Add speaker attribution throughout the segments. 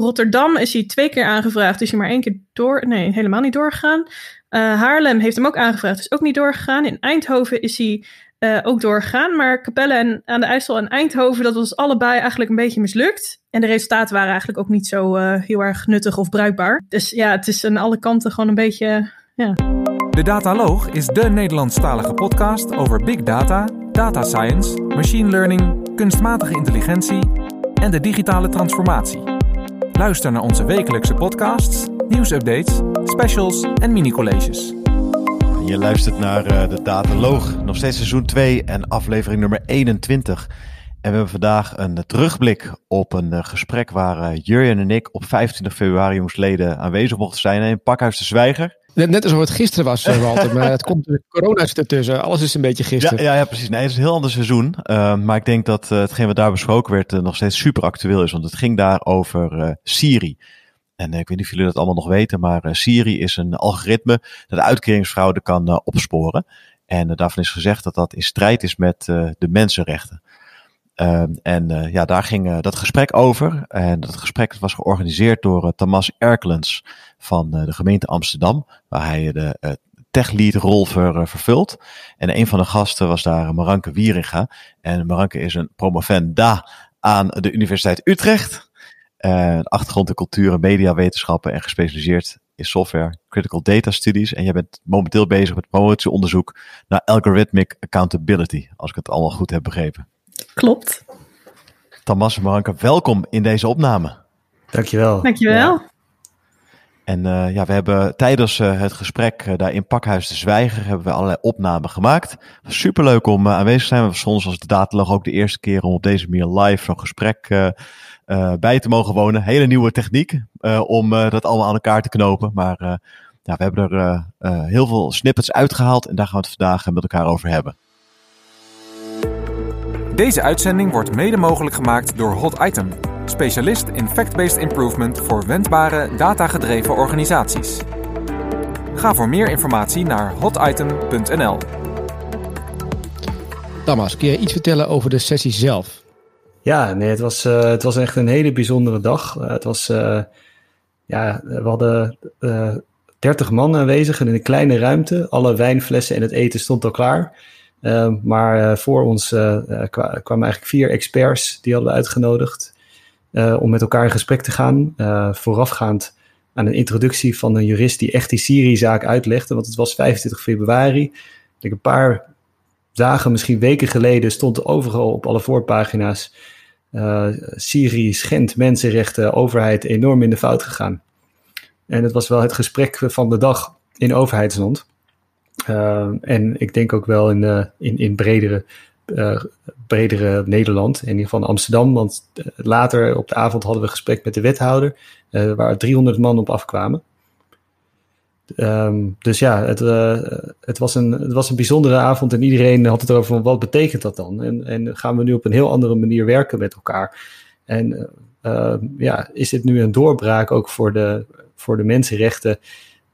Speaker 1: Rotterdam is hij twee keer aangevraagd, is hij maar één keer door. Nee, helemaal niet doorgegaan. Uh, Haarlem heeft hem ook aangevraagd, is ook niet doorgegaan. In Eindhoven is hij uh, ook doorgegaan. Maar Capelle en, aan de IJssel en Eindhoven, dat was allebei eigenlijk een beetje mislukt. En de resultaten waren eigenlijk ook niet zo uh, heel erg nuttig of bruikbaar. Dus ja, het is aan alle kanten gewoon een beetje. Ja.
Speaker 2: De Dataloog is de Nederlandstalige podcast over big data, data science, machine learning, kunstmatige intelligentie en de digitale transformatie. Luister naar onze wekelijkse podcasts, nieuwsupdates, specials en mini-colleges.
Speaker 3: Je luistert naar uh, de Dataloog, nog steeds seizoen 2 en aflevering nummer 21. En we hebben vandaag een terugblik op een uh, gesprek waar uh, Jurjen en ik op 25 februari moesleden aanwezig mochten zijn in Pakhuis de Zwijger.
Speaker 4: Net, net alsof het gisteren was, Walter, maar het komt de corona ertussen. Alles is een beetje gisteren.
Speaker 3: Ja, ja, ja precies. Nee, het is een heel ander seizoen. Uh, maar ik denk dat uh, hetgeen wat daar besproken werd uh, nog steeds super actueel is. Want het ging daar over Siri. En ik weet niet of jullie dat allemaal nog weten, maar Siri is een algoritme dat uitkeringsfraude kan opsporen. En daarvan is gezegd dat dat in strijd is met de mensenrechten. Uh, en uh, ja, daar ging uh, dat gesprek over. En dat gesprek was georganiseerd door Thomas Erkelens van de gemeente Amsterdam, waar hij de tech-lead rol ver, vervult. En een van de gasten was daar Maranke Wieringa. En Maranke is een promovenda aan de Universiteit Utrecht. achtergrond in cultuur en mediawetenschappen en gespecialiseerd in software, critical data studies. En jij bent momenteel bezig met promotieonderzoek naar algorithmic accountability, als ik het allemaal goed heb begrepen.
Speaker 1: Klopt.
Speaker 3: Thomas en Maranka, welkom in deze opname.
Speaker 5: Dankjewel.
Speaker 1: Dankjewel. Ja.
Speaker 3: En uh, ja, we hebben tijdens uh, het gesprek uh, daar in Pakhuis de Zwijger hebben we allerlei opnamen gemaakt. Superleuk om aanwezig te zijn. We was de datalog ook de eerste keer om op deze manier live zo'n gesprek bij te mogen wonen. Hele nieuwe techniek om dat allemaal aan elkaar te knopen. Maar ja, we hebben er heel veel snippets uitgehaald en daar gaan we het vandaag met elkaar over hebben.
Speaker 2: Deze uitzending wordt mede mogelijk gemaakt door Hot Item, specialist in fact-based improvement voor wendbare, datagedreven organisaties. Ga voor meer informatie naar hotitem.nl.
Speaker 4: Thomas, kun je iets vertellen over de sessie zelf?
Speaker 5: Ja, nee, het was, uh, het was echt een hele bijzondere dag. Uh, het was, uh, ja, we hadden 30 man aanwezig in een kleine ruimte. Alle wijnflessen en het eten stond al klaar. Uh, maar uh, voor ons uh, kwamen eigenlijk vier experts die hadden we uitgenodigd om met elkaar in gesprek te gaan. voorafgaand aan een introductie van een jurist die echt die Siri-zaak uitlegde. Want het was 25 februari. Een paar dagen, misschien weken geleden, stond er overal op alle voorpagina's. Siri schendt mensenrechten, overheid enorm in de fout gegaan. En het was wel het gesprek van de dag in overheidsland. Uh, en ik denk ook wel in, uh, in, in bredere, uh, bredere Nederland, in ieder geval Amsterdam. Want later op de avond hadden we een gesprek met de wethouder, waar 300 man op afkwamen. Um, dus ja, het, het, was een, het was een bijzondere avond en iedereen had het erover wat betekent dat dan? En, en gaan we nu op een heel andere manier werken met elkaar? En ja, is dit nu een doorbraak ook voor de, voor de mensenrechten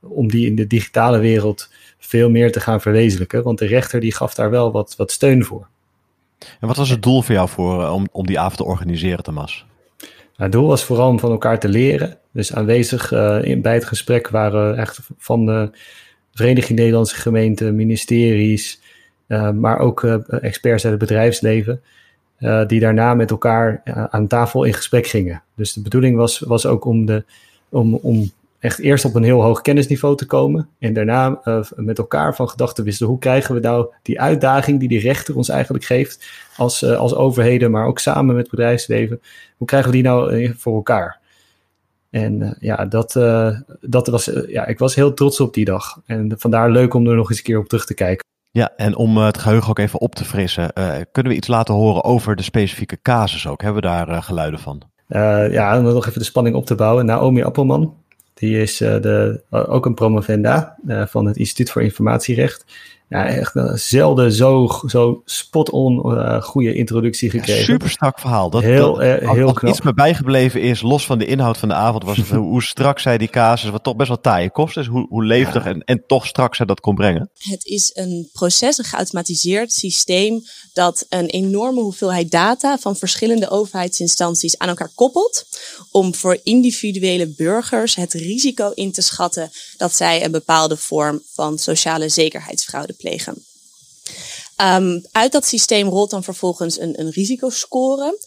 Speaker 5: om die in de digitale wereld veel meer te gaan verwezenlijken. Want de rechter die gaf daar wel wat, wat steun voor.
Speaker 3: En wat was het doel voor jou voor, eh, om, om die avond te organiseren, Thomas?
Speaker 5: het doel was vooral om van elkaar te leren. Dus aanwezig in, bij het gesprek waren echt van de Vereniging Nederlandse Gemeenten, ministeries, uh, maar ook experts uit het bedrijfsleven. die daarna met elkaar aan tafel in gesprek gingen. Dus de bedoeling was, was ook om, de, om, om echt eerst op een heel hoog kennisniveau te komen. En daarna uh, met elkaar van gedachten wisselen. Hoe krijgen we nou die uitdaging die die rechter ons eigenlijk geeft als, uh, als overheden, maar ook samen met bedrijfsleven. Hoe krijgen we die nou uh, voor elkaar? En ja, dat, dat was, ja, ik was heel trots op die dag. En vandaar leuk om er nog eens een keer op terug te kijken.
Speaker 3: Ja, en om het geheugen ook even op te frissen, kunnen we iets laten horen over de specifieke casus ook? Hebben we daar geluiden van?
Speaker 5: ja, om nog even de spanning op te bouwen. Naomi Appelman, die is uh, de, ook een promovenda uh, van het Instituut voor Informatierecht. Ja, echt een zelden zo, zo spot-on uh, goede introductie gekregen.
Speaker 3: Ja, super strak verhaal. Dat,
Speaker 5: heel,
Speaker 3: dat,
Speaker 5: uh, heel
Speaker 3: wat
Speaker 5: knap.
Speaker 3: iets me bijgebleven is, los van de inhoud van de avond, was het hoe strak zij die casus, wat toch best wel taaie kost is, hoe, hoe levendig ja. en, en toch strak zij dat kon brengen.
Speaker 6: Het is een proces, een geautomatiseerd systeem dat een enorme hoeveelheid data van verschillende overheidsinstanties aan elkaar koppelt. Om voor individuele burgers het risico in te schatten dat zij een bepaalde vorm van sociale zekerheidsfraude plegen. Um, uit dat systeem rolt dan vervolgens een, een risicoscore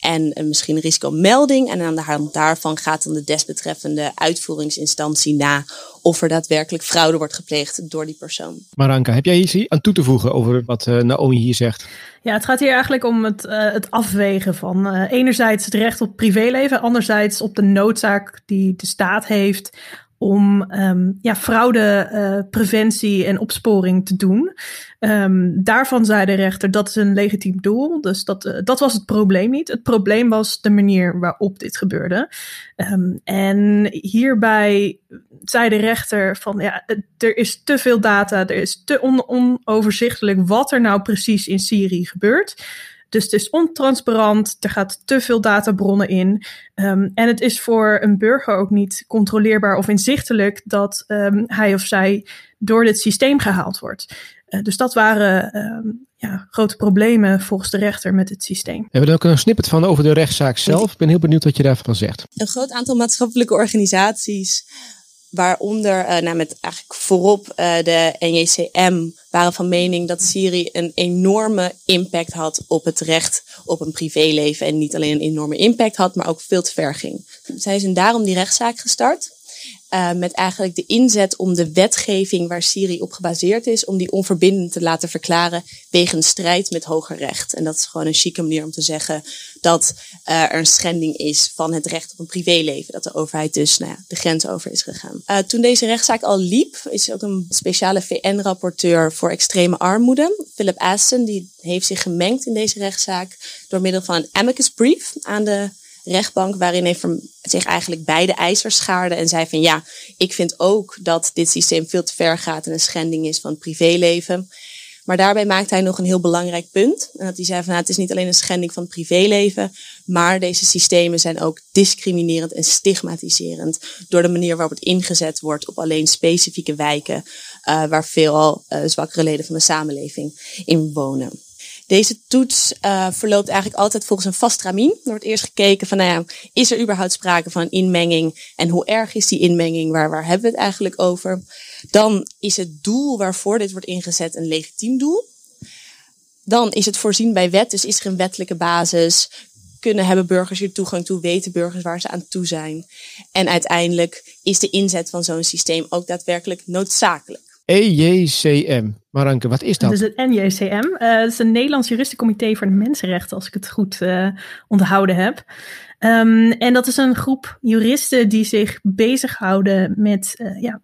Speaker 6: en een, misschien een risicomelding. En aan de hand daarvan gaat dan de desbetreffende uitvoeringsinstantie na of er daadwerkelijk fraude wordt gepleegd door die persoon.
Speaker 4: Maranka, heb jij iets aan toe te voegen over wat uh, Naomi hier zegt?
Speaker 1: Ja, het gaat hier eigenlijk om het, uh, het afwegen van uh, enerzijds het recht op privéleven, anderzijds op de noodzaak die de staat heeft om um, ja, fraudepreventie uh, en opsporing te doen. Um, daarvan zei de rechter dat is een legitiem doel. Dus dat, uh, dat was het probleem niet. Het probleem was de manier waarop dit gebeurde. Um, en hierbij zei de rechter van ja, er is te veel data, er is te on onoverzichtelijk wat er nou precies in Syrië gebeurt. Dus het is ontransparant, er gaat te veel databronnen in. Um, en het is voor een burger ook niet controleerbaar of inzichtelijk dat um, hij of zij door dit systeem gehaald wordt. Uh, dus dat waren um, ja, grote problemen volgens de rechter met het systeem.
Speaker 4: We hebben er ook een snippet van over de rechtszaak zelf. Ik ben heel benieuwd wat je daarvan zegt.
Speaker 6: Een groot aantal maatschappelijke organisaties Waaronder, uh, nou met eigenlijk voorop uh, de NJCM, waren van mening dat Syrië een enorme impact had op het recht op een privéleven. En niet alleen een enorme impact had, maar ook veel te ver ging. Zij zijn daarom die rechtszaak gestart. Uh, met eigenlijk de inzet om de wetgeving waar Syrië op gebaseerd is, om die onverbindend te laten verklaren wegens strijd met hoger recht. En dat is gewoon een chique manier om te zeggen dat uh, er een schending is van het recht op een privéleven. Dat de overheid dus nou ja, de grens over is gegaan. Uh, toen deze rechtszaak al liep, is ook een speciale VN-rapporteur voor extreme armoede, Philip Aston, die heeft zich gemengd in deze rechtszaak door middel van een amicus brief aan de rechtbank, waarin hij zich eigenlijk beide eisers schaarde en zei van ja, ik vind ook dat dit systeem veel te ver gaat en een schending is van het privéleven. Maar daarbij maakte hij nog een heel belangrijk punt. En dat hij zei van nou, het is niet alleen een schending van het privéleven, maar deze systemen zijn ook discriminerend en stigmatiserend door de manier waarop het ingezet wordt op alleen specifieke wijken uh, waar veelal uh, zwakkere leden van de samenleving in wonen. Deze toets uh, verloopt eigenlijk altijd volgens een vast ramien. Er wordt eerst gekeken van, nou ja, is er überhaupt sprake van inmenging? En hoe erg is die inmenging? Waar, waar hebben we het eigenlijk over? Dan is het doel waarvoor dit wordt ingezet een legitiem doel. Dan is het voorzien bij wet, dus is er een wettelijke basis? Kunnen hebben burgers hier toegang toe? Weten burgers waar ze aan toe zijn? En uiteindelijk is de inzet van zo'n systeem ook daadwerkelijk noodzakelijk.
Speaker 4: EJCM. Maranke, wat is dat?
Speaker 1: Dus het NJCM. Uh, het is een Nederlands juristencomité voor de mensenrechten, als ik het goed uh, onthouden heb. Um, en dat is een groep juristen die zich bezighouden met uh, ja,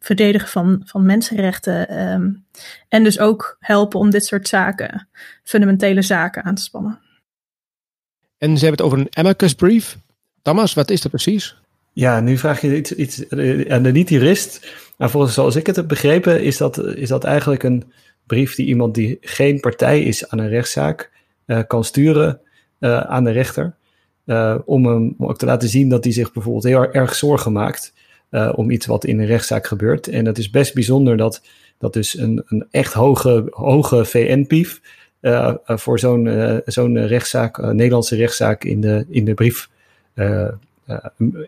Speaker 1: verdedigen van, van mensenrechten. Um, en dus ook helpen om dit soort zaken, fundamentele zaken aan te spannen.
Speaker 4: En ze hebben het over een amicus brief. Thomas, wat is dat precies?
Speaker 5: Ja, nu vraag je iets, iets aan de niet-jurist. Maar volgens zoals ik het heb begrepen, is dat, is dat eigenlijk een brief die iemand die geen partij is aan een rechtszaak uh, kan sturen uh, aan de rechter. Om hem ook te laten zien dat hij zich bijvoorbeeld heel erg zorgen maakt om iets wat in een rechtszaak gebeurt. En het is best bijzonder dat, dat dus een, een echt hoge, hoge VN-pief voor zo'n zo'n rechtszaak, Nederlandse rechtszaak in de, in de brief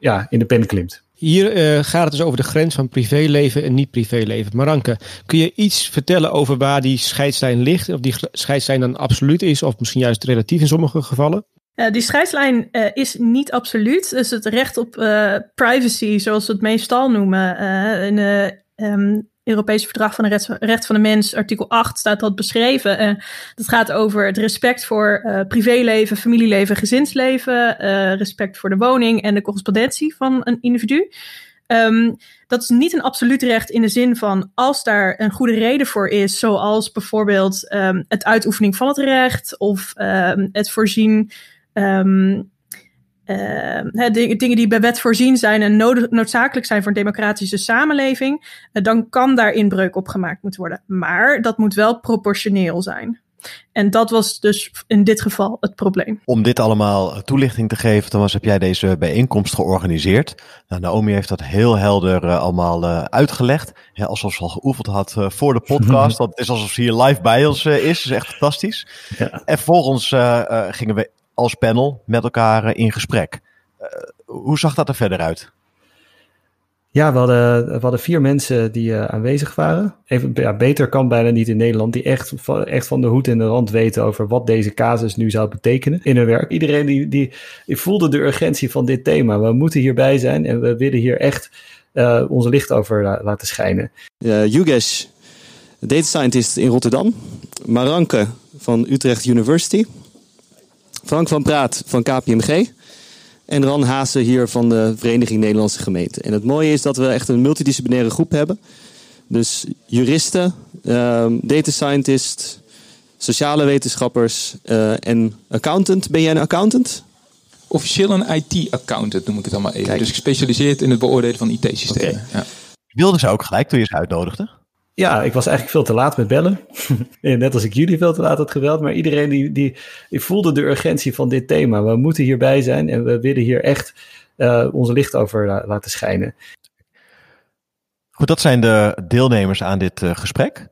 Speaker 5: ja, in de pen klimt.
Speaker 4: Hier uh, gaat het dus over de grens van privéleven en niet privéleven. Maranke, kun je iets vertellen over waar die scheidslijn ligt? Of die scheidslijn dan absoluut is, of misschien juist relatief in sommige gevallen?
Speaker 1: Uh, die scheidslijn uh, is niet absoluut. Dus het recht op uh, privacy, zoals we het meestal noemen, in de um, Europese Verdrag van de Recht, van de Mens, artikel 8, staat dat beschreven. Uh, dat gaat over het respect voor uh, privéleven, familieleven, gezinsleven, uh, respect voor de woning en de correspondentie van een individu. Um, dat is niet een absoluut recht in de zin van als daar een goede reden voor is, zoals bijvoorbeeld um, het uitoefening van het recht of um, het voorzien hè, dingen die bij wet voorzien zijn en noodzakelijk zijn voor een democratische samenleving, dan kan daar inbreuk op gemaakt moeten worden. Maar dat moet wel proportioneel zijn. En dat was dus in dit geval het probleem.
Speaker 3: Om dit allemaal toelichting te geven, Thomas, heb jij deze bijeenkomst georganiseerd. Nou, Naomi heeft dat heel helder uh, allemaal uh, uitgelegd. Ja, alsof ze al geoefend had uh, voor de podcast. Want het is alsof ze hier live bij ons is. Dat is echt fantastisch. Ja. En vervolgens gingen we als panel met elkaar in gesprek. hoe zag dat er verder uit?
Speaker 5: Ja, we hadden, we hadden vier mensen die uh, aanwezig waren. Even, ja, beter kan bijna niet in Nederland, die echt, echt van de hoed en de rand weten over wat deze casus nu zou betekenen in hun werk. Iedereen die, die, die voelde de urgentie van dit thema. We moeten hierbij zijn en we willen hier echt uh, onze licht over la laten schijnen.
Speaker 7: Uh, Yugesh, data scientist in Rotterdam. Maranke van Utrecht University. Frank van Praat van KPMG. En Ran Haase hier van de Vereniging Nederlandse Gemeenten. En het mooie is dat we echt een multidisciplinaire groep hebben. Dus juristen, um, data scientist, sociale wetenschappers uh, en accountant. Ben jij een accountant?
Speaker 8: Officieel een IT-accountant noem ik het allemaal even. Kijk. Dus gespecialiseerd in het beoordelen van IT-systemen. Okay. Ja.
Speaker 3: Wilde ze ook gelijk toen je ze uitnodigde?
Speaker 5: Ja, ik was eigenlijk veel te laat met bellen. Net als ik jullie veel te laat had geweld. Maar iedereen die, die, die voelde de urgentie van dit thema. We moeten hierbij zijn en we willen hier echt uh, onze licht over laten schijnen.
Speaker 3: Goed, dat zijn de deelnemers aan dit uh, gesprek.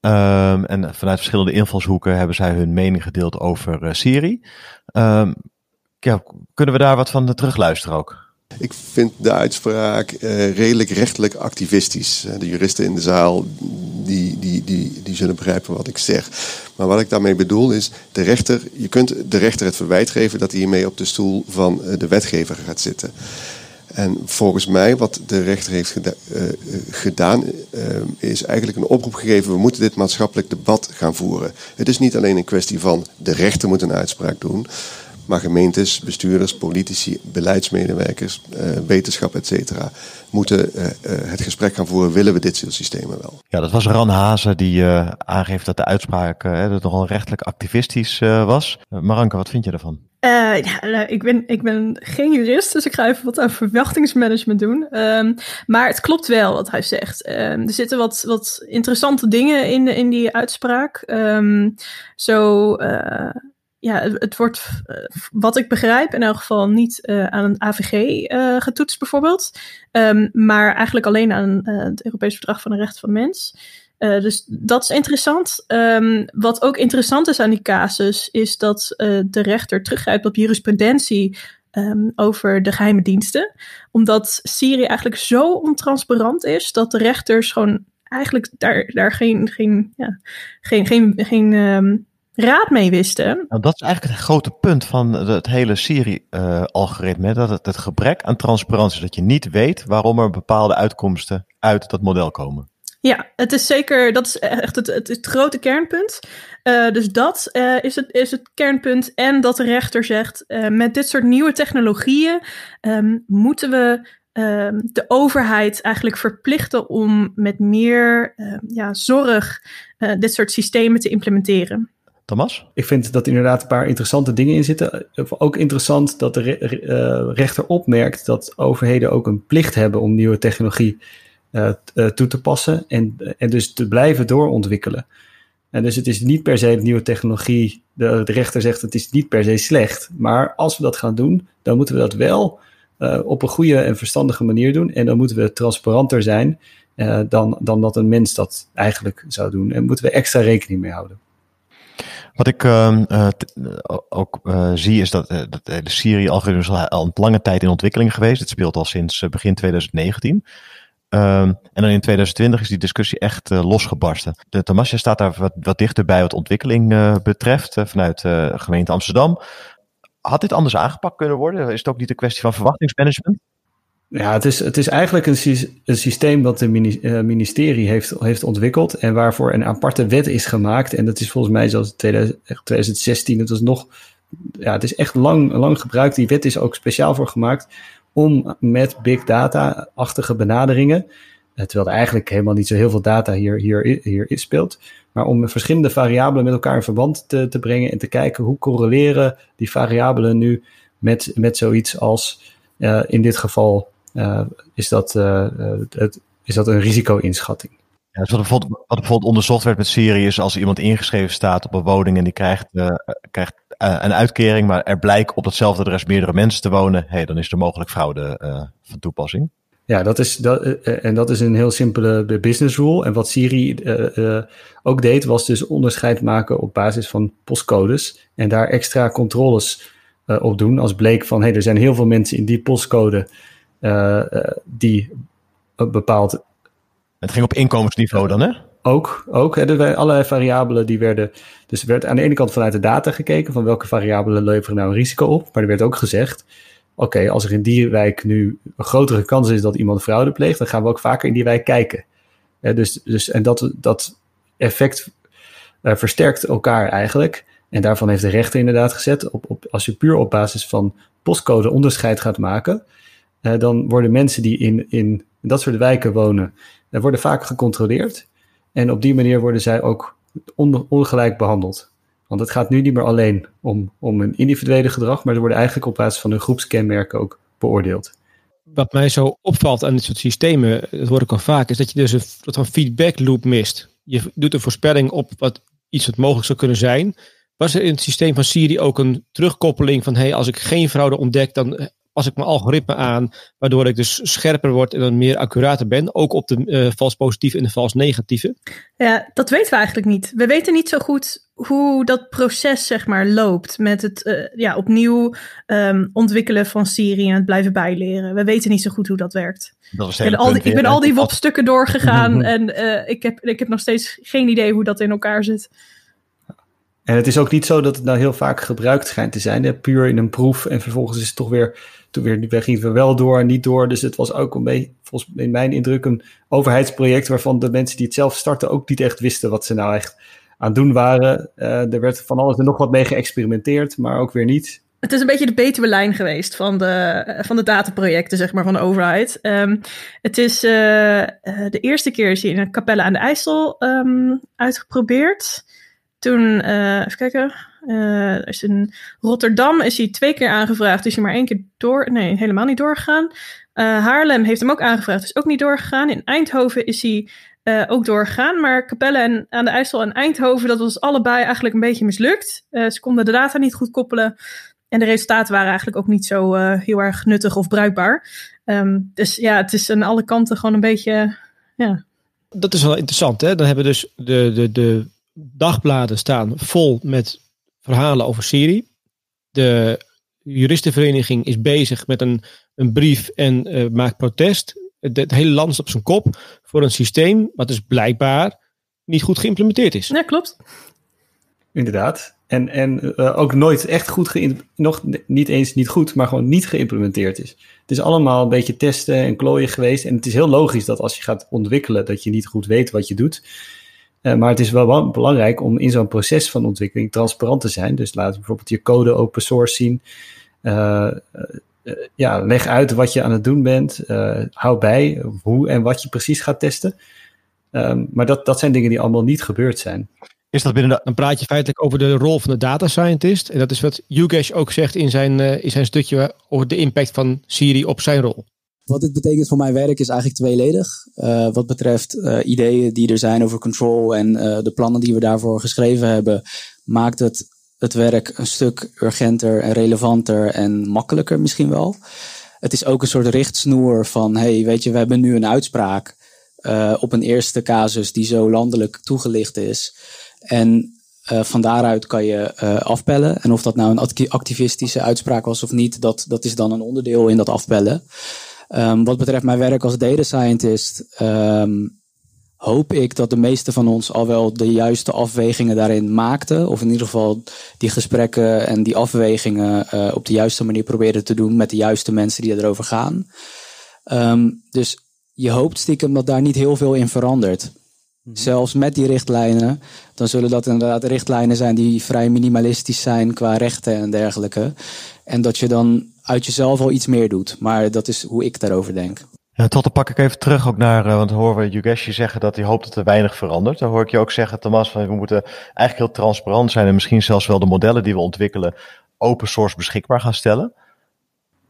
Speaker 3: Um, en vanuit verschillende invalshoeken hebben zij hun mening gedeeld over uh, Siri. Ja, kunnen we daar wat van terugluisteren ook?
Speaker 9: Ik vind de uitspraak uh, redelijk rechtelijk activistisch. De juristen in de zaal die, die, die, die zullen begrijpen wat ik zeg. Maar wat ik daarmee bedoel is, de rechter, je kunt de rechter het verwijt geven dat hij hiermee op de stoel van de wetgever gaat zitten. En volgens mij, wat de rechter heeft geda gedaan, is eigenlijk een oproep gegeven: we moeten dit maatschappelijk debat gaan voeren. Het is niet alleen een kwestie van de rechter moet een uitspraak doen. Maar gemeentes, bestuurders, politici, beleidsmedewerkers, uh, wetenschap, et cetera, moeten uh, uh, het gesprek gaan voeren. Willen we dit soort systemen wel?
Speaker 3: Ja, dat was Ran Hazen die aangeeft dat de uitspraak dat nogal rechtelijk activistisch was. Maranke, wat vind je ervan?
Speaker 1: ja, nou, ik, ben, ik ben geen jurist, dus ik ga even wat aan verwachtingsmanagement doen. Um, maar het klopt wel wat hij zegt. Um, er zitten wat, wat interessante dingen in, in die uitspraak. Um, zo ja, het, wordt, uh, wat ik begrijp, in elk geval niet uh, aan een AVG eh, getoetst bijvoorbeeld. Um, maar eigenlijk alleen aan het Europees Verdrag van de Rechten van de Mens. dus dat is interessant. Um, wat ook interessant is aan die casus, is dat de rechter teruggrijpt op jurisprudentie um, over de geheime diensten. Omdat Syrië eigenlijk zo ontransparant is, dat de rechters gewoon eigenlijk daar, daar geen, geen, ja, geen, geen, geen raad mee wisten.
Speaker 3: Nou, dat is eigenlijk het grote punt van het hele Siri-algoritme. dat het, het gebrek aan transparantie, dat je niet weet waarom er bepaalde uitkomsten uit dat model komen.
Speaker 1: Ja, het is zeker, dat is echt het, het, het grote kernpunt. Uh, dus dat uh, is, het, is het kernpunt. En dat de rechter zegt, met dit soort nieuwe technologieën um, moeten we um, de overheid eigenlijk verplichten om met meer ja, zorg dit soort systemen te implementeren.
Speaker 5: Ik vind dat inderdaad een paar interessante dingen in zitten. Ook interessant dat de uh, rechter opmerkt dat overheden ook een plicht hebben om nieuwe technologie uh, toe te passen en, en dus te blijven doorontwikkelen. En dus het is niet per se nieuwe technologie, de, rechter zegt het is niet per se slecht. Maar als we dat gaan doen, dan moeten we dat wel op een goede en verstandige manier doen. En dan moeten we transparanter zijn dan, dan dat een mens dat eigenlijk zou doen. En moeten we extra rekening mee houden.
Speaker 3: Wat ik uh, ook uh, zie is dat, dat de Siri-algoritme al een lange tijd in ontwikkeling geweest. Het speelt al sinds begin 2019. Um, ehm, en dan in 2020 is die discussie echt losgebarsten. De staat daar wat, wat dichter bij wat ontwikkeling betreft vanuit de gemeente Amsterdam. Had dit anders aangepakt kunnen worden? Is het ook niet een kwestie van verwachtingsmanagement?
Speaker 5: Ja, het is, het is eigenlijk een, een systeem dat het eh, ministerie heeft, heeft ontwikkeld en waarvoor een aparte wet is gemaakt. En dat is volgens mij zoals 2016, het was nog, ja, het is echt lang, lang gebruikt. Die wet is ook speciaal voor gemaakt om met big data-achtige benaderingen, eh, terwijl er eigenlijk helemaal niet zo heel veel data hier, hier, hier speelt, maar om verschillende variabelen met elkaar in verband te, te brengen en te kijken hoe correleren die variabelen nu met, met zoiets als in dit geval is, dat, het, is dat een risico-inschatting.
Speaker 3: Ja, dus wat, bijvoorbeeld, wat bijvoorbeeld onderzocht werd met Syrië is als iemand ingeschreven staat op een woning en die krijgt, krijgt een uitkering, maar er blijkt op datzelfde adres meerdere mensen te wonen, hey, dan is er mogelijk fraude van toepassing.
Speaker 5: Ja, dat is, dat, eh, eh, en dat is een heel simpele business rule. En wat Siri uh, ook deed, was dus onderscheid maken op basis van postcodes. En daar extra controles uh, op doen. Als bleek van, hé, hey, er zijn heel veel mensen in die postcode die bepaald...
Speaker 3: Het ging op inkomensniveau dan, hè?
Speaker 5: Ook, ook. Er allerlei variabelen die werden... Dus er werd aan de ene kant vanuit de data gekeken... van welke variabelen leveren nou een risico op. Maar er werd ook gezegd oké, als er in die wijk nu een grotere kans is dat iemand fraude pleegt, dan gaan we ook vaker in die wijk kijken. dus, dus, en dat, dat effect uh, versterkt elkaar eigenlijk. En daarvan heeft de rechter inderdaad gezet, op, op, als je puur op basis van postcode onderscheid gaat maken, uh, dan worden mensen die in, in dat soort wijken wonen, uh, worden vaker gecontroleerd. En op die manier worden zij ook on, ongelijk behandeld. Want het gaat nu niet meer alleen om, om een individuele gedrag, maar ze worden eigenlijk op basis van hun groepskenmerken ook beoordeeld.
Speaker 4: Wat mij zo opvalt aan dit soort systemen, dat hoor ik al vaak, is dat je dus een, dat een feedback loop mist. Je doet een voorspelling op wat iets wat mogelijk zou kunnen zijn. Was er in het systeem van Siri ook een terugkoppeling van hey, als ik geen fraude ontdek, dan pas ik mijn algoritme aan, waardoor ik dus scherper word en dan meer accurater ben, ook op de uh, vals positieve en de vals negatieve?
Speaker 1: Ja, dat weten we eigenlijk niet. We weten niet zo goed hoe dat proces zeg maar loopt met het uh, ja, opnieuw um, ontwikkelen van Siri en het blijven bijleren. We weten niet zo goed hoe dat werkt.
Speaker 3: Dat was
Speaker 1: ik, ben al die, ik ben al die WOP-stukken doorgegaan en uh, ik, heb, ik heb nog steeds geen idee hoe dat in elkaar zit.
Speaker 5: En het is ook niet zo dat het nou heel vaak gebruikt schijnt te zijn. Hè? Puur in een proef en vervolgens is het toch weer toen weer, we gingen we wel door en niet door. Dus het was ook een beetje, volgens in mijn indruk, een overheidsproject waarvan de mensen die het zelf starten ook niet echt wisten wat ze nou echt aan het doen waren. Uh, er werd van alles en nog wat mee geëxperimenteerd, maar ook weer niet.
Speaker 1: Het is een beetje de betere lijn geweest van de, van de dataprojecten, zeg maar, van de overheid. Um, het is uh, de eerste keer is in een Capelle aan de IJssel um, uitgeprobeerd. Toen, uh, even kijken, uh, is in Rotterdam is hij twee keer aangevraagd, is hij maar één keer door, nee, helemaal niet doorgegaan. Uh, Haarlem heeft hem ook aangevraagd, is ook niet doorgegaan. In Eindhoven is hij ook doorgegaan, maar Capelle en, aan de IJssel en Eindhoven, dat was allebei eigenlijk een beetje mislukt. ze konden de data niet goed koppelen en de resultaten waren eigenlijk ook niet zo heel erg nuttig of bruikbaar. Um, dus ja, het is aan alle kanten gewoon een beetje, ja.
Speaker 4: Dat is wel interessant, hè? Dan hebben we dus de, de, de dagbladen staan vol met verhalen over Syrië. De juristenvereniging is bezig met een, een brief en uh, maakt protest. Het, het, hele land is op zijn kop voor een systeem wat dus blijkbaar niet goed geïmplementeerd is.
Speaker 1: Ja, klopt.
Speaker 5: Inderdaad. En, en uh, ook nooit echt goed, nog niet eens niet goed, maar gewoon niet geïmplementeerd is. Het is allemaal een beetje testen en klooien geweest. En het is heel logisch dat als je gaat ontwikkelen, dat je niet goed weet wat je doet. Uh, maar het is wel belangrijk om in zo'n proces van ontwikkeling transparant te zijn. Dus laat bijvoorbeeld je code open source zien. Uh, uh, ja, leg uit wat je aan het doen bent. hou bij hoe en wat je precies gaat testen. Um, maar dat, dat zijn dingen die allemaal niet gebeurd zijn.
Speaker 4: Is dat binnen de... Dan praat je feitelijk over de rol van de data scientist. En dat is wat Yugesh ook zegt in zijn, in zijn stukje over de impact van Siri op zijn rol.
Speaker 10: Wat dit betekent voor mijn werk is eigenlijk tweeledig. Uh, wat betreft uh, ideeën die er zijn over control en uh, de plannen die we daarvoor geschreven hebben, maakt het het werk een stuk urgenter en relevanter en makkelijker misschien wel. Het is ook een soort richtsnoer van, hey, weet je, we hebben nu een uitspraak op een eerste casus die zo landelijk toegelicht is. En van daaruit kan je afpellen. En of dat nou een activistische uitspraak was of niet, dat, dat is dan een onderdeel in dat afpellen. Um, wat betreft mijn werk als data scientist, um, hoop ik dat de meeste van ons al wel de juiste afwegingen daarin maakten. Of in ieder geval die gesprekken en die afwegingen uh, op de juiste manier proberen te doen met de juiste mensen die erover gaan. Um, dus je hoopt stiekem dat daar niet heel veel in verandert. Mhm. Zelfs met die richtlijnen, dan zullen dat inderdaad richtlijnen zijn die vrij minimalistisch zijn qua rechten en dergelijke. En dat je dan uit jezelf al iets meer doet. Maar dat is hoe ik daarover denk.
Speaker 3: Ja, tot dan pak ik even terug ook naar, uh, want horen we Yugeshi zeggen dat hij hoopt dat er weinig verandert. Dan hoor ik je ook zeggen, Thomas, van we moeten eigenlijk heel transparant zijn en misschien zelfs wel de modellen die we ontwikkelen open source beschikbaar gaan stellen.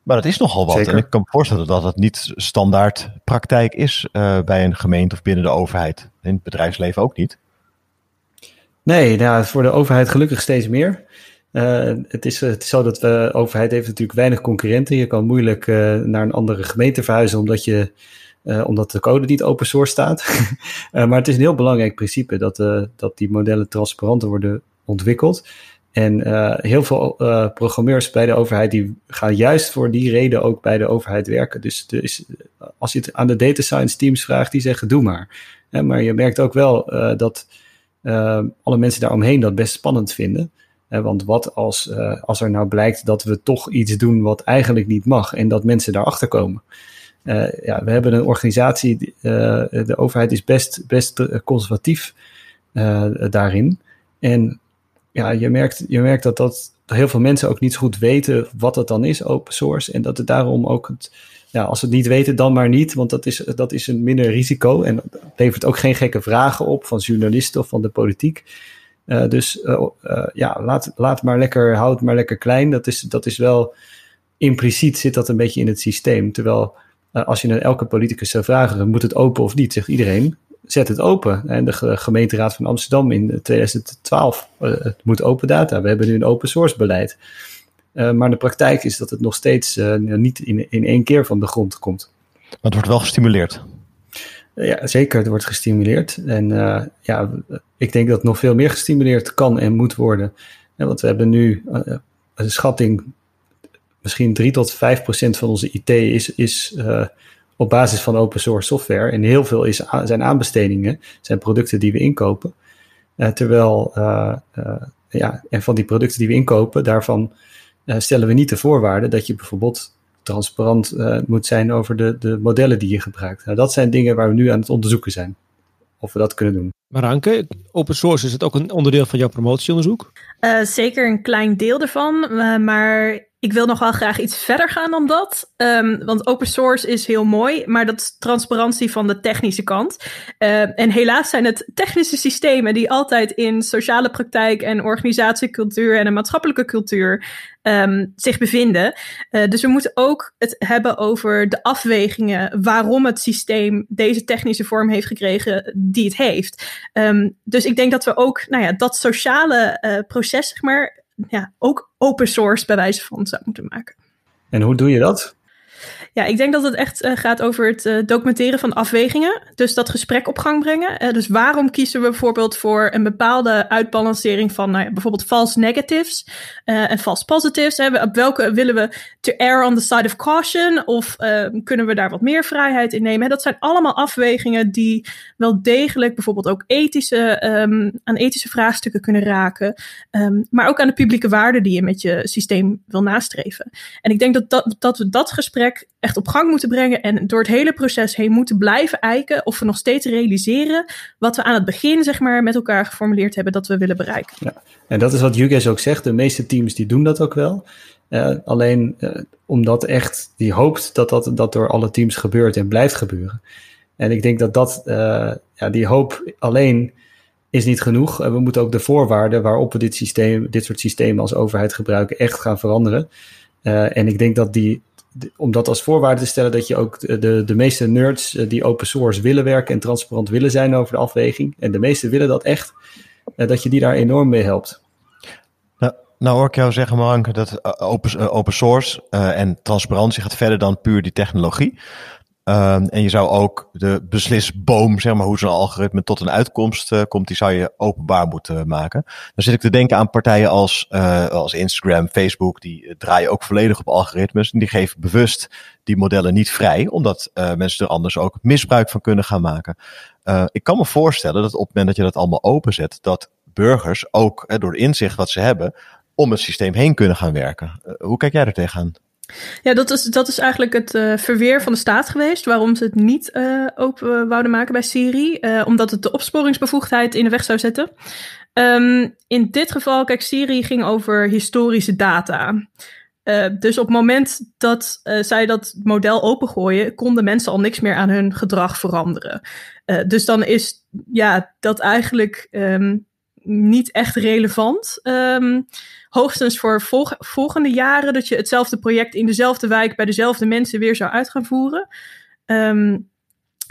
Speaker 3: Maar dat is nogal wat.
Speaker 5: Zeker.
Speaker 3: En ik kan me voorstellen dat het niet standaard praktijk is uh, bij een gemeente of binnen de overheid. In het bedrijfsleven ook niet.
Speaker 5: Nee, nou, voor de overheid gelukkig steeds meer. Uh, het, is, het is zo dat de overheid heeft natuurlijk weinig concurrenten. Je kan moeilijk uh, naar een andere gemeente verhuizen omdat, je, omdat de code niet open source staat. maar het is een heel belangrijk principe dat, dat die modellen transparanter worden ontwikkeld. En heel veel programmeurs bij de overheid die gaan juist voor die reden ook bij de overheid werken. Dus als je het aan de data science teams vraagt, die zeggen doe maar. maar je merkt ook wel dat alle mensen daaromheen dat best spannend vinden. Want wat als, uh, als er nou blijkt dat we toch iets doen wat eigenlijk niet mag en dat mensen daarachter komen? Uh, ja, we hebben een organisatie, uh, de overheid is best, best conservatief daarin. En ja, je merkt, je merkt dat, dat heel veel mensen ook niet zo goed weten wat het dan is, open source. En dat het daarom ook, het, ja, als ze het niet weten, dan maar niet, want dat is, dat is een minder risico. En dat levert ook geen gekke vragen op van journalisten of van de politiek. Uh, dus uh, ja, laat, laat maar lekker, houd maar lekker klein. Dat is, dat is wel impliciet zit dat een beetje in het systeem. Terwijl als je naar elke politicus zou vragen, moet het open of niet, zegt iedereen, zet het open. En de gemeenteraad van Amsterdam in 2012, het moet open data. We hebben nu een open source beleid. maar de praktijk is dat het nog steeds niet in, in één keer van de grond komt.
Speaker 3: Maar het wordt wel gestimuleerd.
Speaker 5: Ja, zeker. Het wordt gestimuleerd. En uh, ja, ik denk dat nog veel meer gestimuleerd kan en moet worden. Ja, want we hebben nu uh, een schatting, misschien 3 tot 5 procent van onze IT is, is op basis van open source software. En heel veel is, zijn aanbestedingen, zijn producten die we inkopen. terwijl, ja, en van die producten die we inkopen, daarvan stellen we niet de voorwaarden dat je bijvoorbeeld transparant uh, moet zijn over de, de modellen die je gebruikt. Nou, dat zijn dingen waar we nu aan het onderzoeken zijn. Of we dat kunnen doen.
Speaker 4: Maar Anke, open source is het ook een onderdeel van jouw promotieonderzoek?
Speaker 1: Uh, zeker een klein deel ervan. Uh, maar ik wil nog wel graag iets verder gaan dan dat. Um, want open source is heel mooi, maar dat is transparantie van de technische kant. Uh, en helaas zijn het technische systemen die altijd in sociale praktijk en organisatiecultuur en een maatschappelijke cultuur um, zich bevinden. Uh, dus we moeten ook het hebben over de afwegingen waarom het systeem deze technische vorm heeft gekregen die het heeft. Um, dus ik denk dat we ook nou ja, dat sociale uh, proces, zeg maar, ja, ook open source bij wijze van zou moeten maken.
Speaker 5: En hoe doe je dat?
Speaker 1: Ja, ik denk dat het echt uh, gaat over het uh, documenteren van afwegingen. Dus dat gesprek op gang brengen. Uh, dus waarom kiezen we bijvoorbeeld voor een bepaalde uitbalancering van nou ja, bijvoorbeeld false negatives en false positives? Hè? Op welke willen we to err on the side of caution? Of kunnen we daar wat meer vrijheid in nemen? Dat zijn allemaal afwegingen die wel degelijk bijvoorbeeld ook ethische, um, aan ethische vraagstukken kunnen raken. Um, maar ook aan de publieke waarden die je met je systeem wil nastreven. En ik denk dat, dat, dat we dat gesprek echt op gang moeten brengen en door het hele proces heen moeten blijven eiken of we nog steeds realiseren wat we aan het begin zeg maar met elkaar geformuleerd hebben dat we willen bereiken.
Speaker 5: Ja, en dat is wat Juges ook zegt. De meeste teams die doen dat ook wel. Uh, alleen uh, omdat echt die hoopt dat, dat dat door alle teams gebeurt en blijft gebeuren. En ik denk dat dat, uh, ja, die hoop alleen is niet genoeg. we moeten ook de voorwaarden waarop we dit systeem, dit soort systemen als overheid gebruiken, echt gaan veranderen. en ik denk dat die om dat als voorwaarde te stellen dat je ook de, de, meeste nerds die open source willen werken en transparant willen zijn over de afweging, en de meesten willen dat echt, dat je die daar enorm mee helpt.
Speaker 3: Nou, nou hoor ik jou zeggen, Mark, dat open, open source en transparantie gaat verder dan puur die technologie. Um, en je zou ook de beslisboom, zeg maar, hoe zo'n algoritme tot een uitkomst uh, komt, die zou je openbaar moeten maken. Dan zit ik te denken aan partijen als, uh, als Instagram, Facebook, die draaien ook volledig op algoritmes. En die geven bewust die modellen niet vrij, omdat mensen er anders ook misbruik van kunnen gaan maken. ik kan me voorstellen dat op het moment dat je dat allemaal openzet, dat burgers ook door inzicht wat ze hebben, om het systeem heen kunnen gaan werken. hoe kijk jij er tegenaan?
Speaker 1: Ja, dat is, dat is eigenlijk het uh, verweer van de staat geweest. Waarom ze het niet uh, open wouden maken bij Siri. Uh, omdat het de opsporingsbevoegdheid in de weg zou zetten. Um, in dit geval, kijk, Siri ging over historische data. dus op het moment dat zij dat model opengooien, konden mensen al niks meer aan hun gedrag veranderen. dus dan is ja, dat eigenlijk. Um, niet echt relevant. Ehm, hoogstens voor volgende jaren dat je hetzelfde project in dezelfde wijk bij dezelfde mensen weer zou uit gaan voeren. Ehm,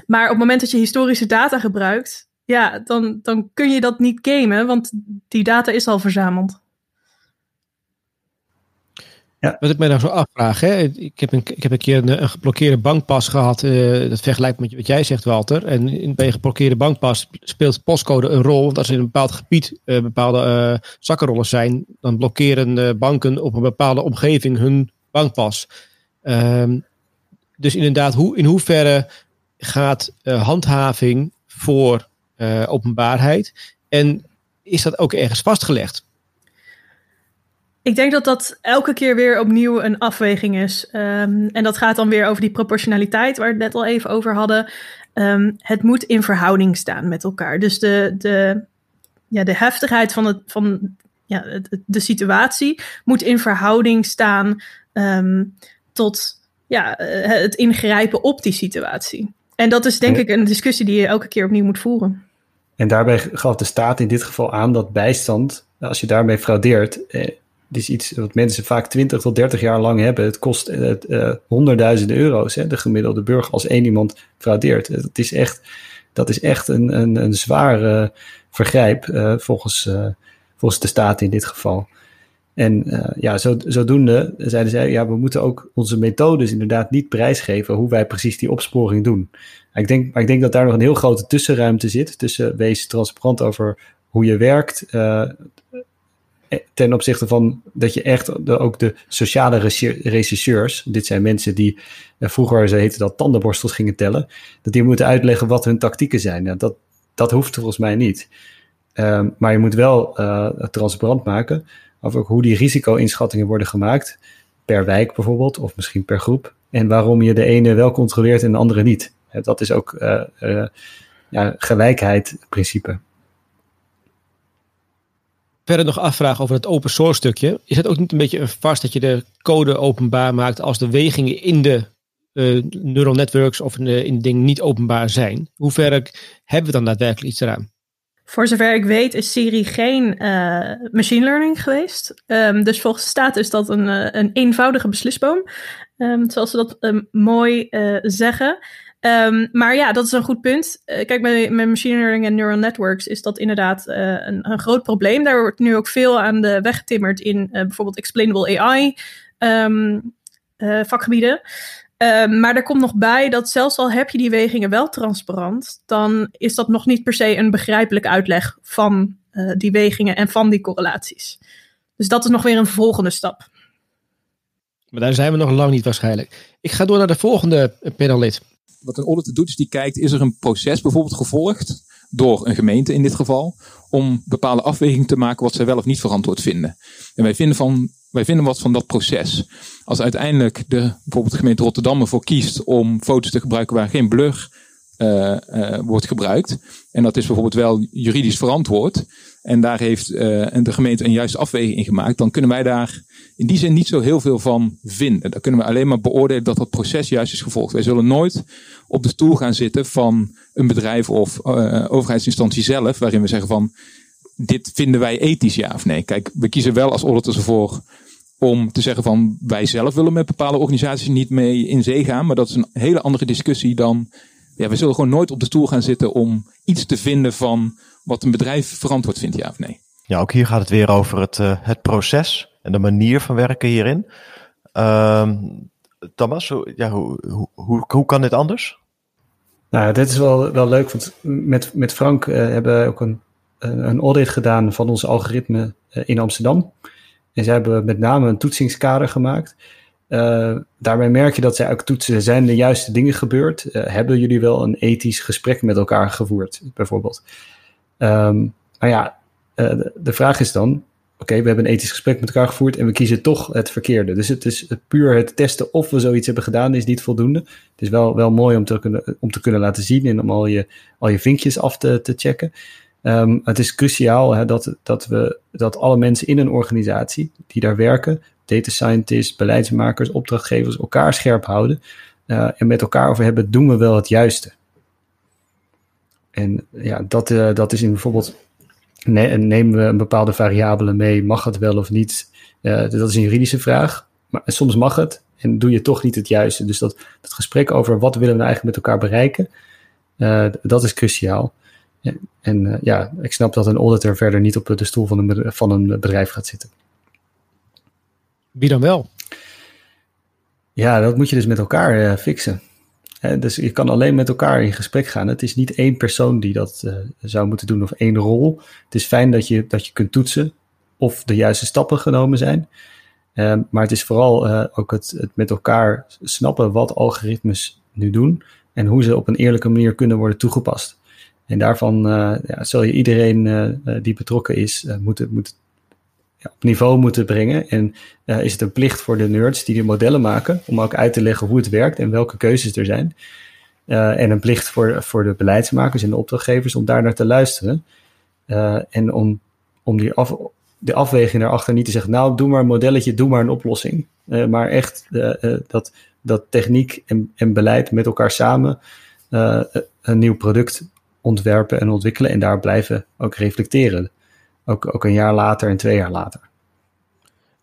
Speaker 1: maar op het moment dat je historische data gebruikt, ja, dan, dan kun je dat niet gamen, want die data is al verzameld.
Speaker 4: Ja. Wat ik mij nou zo afvraag, hè? Ik, heb een, ik heb een keer een, een geblokkeerde bankpas gehad. Uh, dat vergelijkt met wat jij zegt, Walter. En bij een geblokkeerde bankpas speelt postcode een rol. Want als in een bepaald gebied uh, bepaalde uh, zakkenrollers zijn, dan blokkeren banken op een bepaalde omgeving hun bankpas. Um, dus inderdaad, hoe, in hoeverre gaat handhaving voor openbaarheid? En is dat ook ergens vastgelegd?
Speaker 1: Ik denk dat dat elke keer weer opnieuw een afweging is. Um, en dat gaat dan weer over die proportionaliteit waar we het net al even over hadden. Um, het moet in verhouding staan met elkaar. Dus de, de, ja, de heftigheid van, het, van ja, de situatie moet in verhouding staan um, tot ja, het ingrijpen op die situatie. En dat is denk ik een discussie die je elke keer opnieuw moet voeren.
Speaker 5: En daarbij gaf de staat in dit geval aan dat bijstand, als je daarmee fraudeert, eh, dit is iets wat mensen vaak 20 tot 30 jaar lang hebben. Het kost uh, honderdduizenden euro's, hè, de gemiddelde burger, als één iemand fraudeert. Het is echt, dat is echt een, een, een zware vergrijp uh, volgens, volgens de staat in dit geval. En ja, zo, zodoende zeiden zij, ja, we moeten ook onze methodes inderdaad niet prijsgeven hoe wij precies die opsporing doen. Ik denk, maar ik denk dat daar nog een heel grote tussenruimte zit tussen wees transparant over hoe je werkt, ten opzichte van dat je echt ook de sociale rechercheurs, dit zijn mensen die eh, vroeger, ze heten dat, tandenborstels gingen tellen, dat die moeten uitleggen wat hun tactieken zijn. Nou, dat, dat hoeft volgens mij niet. Um, maar je moet wel uh, transparant maken over hoe die risico-inschattingen worden gemaakt, per wijk bijvoorbeeld, of misschien per groep, en waarom je de ene wel controleert en de andere niet. Dat is ook uh, ja, gelijkheid principe
Speaker 4: verder nog afvragen over het open source stukje. Is het ook niet een beetje een vast dat je de code openbaar maakt als de wegingen in de uh, neural networks of in de, in ding niet openbaar zijn? Hoe ver hebben we dan daadwerkelijk iets eraan?
Speaker 1: Voor zover ik weet is Siri geen uh, machine learning geweest. Um, dus volgens de staat is dat een, uh, een eenvoudige beslisboom. Um, zoals ze dat um, mooi zeggen. Um, maar ja, dat is een goed punt. Uh, kijk, bij, met machine learning en neural networks is dat inderdaad uh, een, een, groot probleem. Daar wordt nu ook veel aan de weg getimmerd in uh, bijvoorbeeld explainable AI um, vakgebieden. Um, maar er komt nog bij dat zelfs al heb je die wegingen wel transparant, dan is dat nog niet per se een begrijpelijke uitleg van die wegingen en van die correlaties. Dus dat is nog weer een volgende stap.
Speaker 4: Maar daar zijn we nog lang niet waarschijnlijk. Ik ga door naar de volgende panellid
Speaker 8: wat een auditor doet, is die kijkt, is er een proces bijvoorbeeld gevolgd door een gemeente in dit geval, om bepaalde afwegingen te maken wat zij wel of niet verantwoord vinden. En wij vinden, van, wij vinden wat van dat proces. Als uiteindelijk de, bijvoorbeeld gemeente Rotterdam ervoor kiest om foto's te gebruiken waar geen blur uh, uh, wordt gebruikt, en dat is bijvoorbeeld wel juridisch verantwoord, en daar heeft uh, de gemeente een juiste afweging in gemaakt, dan kunnen wij daar in die zin niet zo heel veel van vinden. Dan kunnen we alleen maar beoordelen dat dat proces juist is gevolgd. Wij zullen nooit op de stoel gaan zitten van een bedrijf of uh, overheidsinstantie zelf, waarin we zeggen van dit vinden wij ethisch ja of nee. Kijk, we kiezen wel als auditors ervoor om te zeggen van wij zelf willen met bepaalde organisaties niet mee in zee gaan, maar dat is een hele andere discussie dan ja, we zullen gewoon nooit op de stoel gaan zitten om iets te vinden van wat een bedrijf verantwoord vindt, ja of nee.
Speaker 3: Ja, ook hier gaat het weer over het, uh, het proces en de manier van werken hierin. Uh, Thomas, hoe, ja, hoe, hoe, hoe, hoe kan dit anders?
Speaker 5: Nou, dit is wel, wel leuk, want met, met Frank uh, hebben we ook een, een audit gedaan van onze algoritme uh, in Amsterdam. En zij hebben met name een toetsingskader gemaakt. Uh, daarbij merk je dat zij ook toetsen, zijn de juiste dingen gebeurd? Uh, hebben jullie wel een ethisch gesprek met elkaar gevoerd, bijvoorbeeld? Um, maar ja, uh, de, de, vraag is dan, oké, we hebben een ethisch gesprek met elkaar gevoerd en we kiezen toch het verkeerde. Dus het is puur het testen of we zoiets hebben gedaan is niet voldoende. Het is wel, wel mooi om te, kunnen, om te kunnen laten zien en om al je, al je vinkjes af te, te checken. Um, het is cruciaal hè, dat, dat, we, dat alle mensen in een organisatie die daar werken, data scientists, beleidsmakers, opdrachtgevers, elkaar scherp houden uh, en met elkaar over hebben, doen we wel het juiste. En ja, dat, uh, dat is in bijvoorbeeld ne nemen we een bepaalde variabele mee? Mag het wel of niet? Uh, dat is een juridische vraag. Maar soms mag het en doe je toch niet het juiste. Dus dat, dat gesprek over wat willen we nou eigenlijk met elkaar bereiken, uh, dat is cruciaal. En, en ja, ik snap dat een auditor verder niet op de stoel van een, van een bedrijf gaat zitten.
Speaker 4: Wie dan wel?
Speaker 5: Ja, dat moet je dus met elkaar fixen dus je kan alleen met elkaar in gesprek gaan. Het is niet één persoon die dat uh, zou moeten doen of één rol. Het is fijn dat je, dat je kunt toetsen of de juiste stappen genomen zijn. Uh, maar het is vooral uh, ook het, het met elkaar snappen wat algoritmes nu doen en hoe ze op een eerlijke manier kunnen worden toegepast. En daarvan ja, zal je iedereen die betrokken is, moeten, op niveau moeten brengen. En uh, is het een plicht voor de nerds die de modellen maken om ook uit te leggen hoe het werkt en welke keuzes er zijn. Uh, en een plicht voor, voor de beleidsmakers en de opdrachtgevers om daar naar te luisteren. Uh, en om, om die af, de afweging daarachter niet te zeggen, nou doe maar een modelletje, doe maar een oplossing. maar echt dat, dat techniek en, en beleid met elkaar samen een nieuw product ontwerpen en ontwikkelen en daar blijven ook reflecteren. Ook, ook een jaar later en twee jaar later.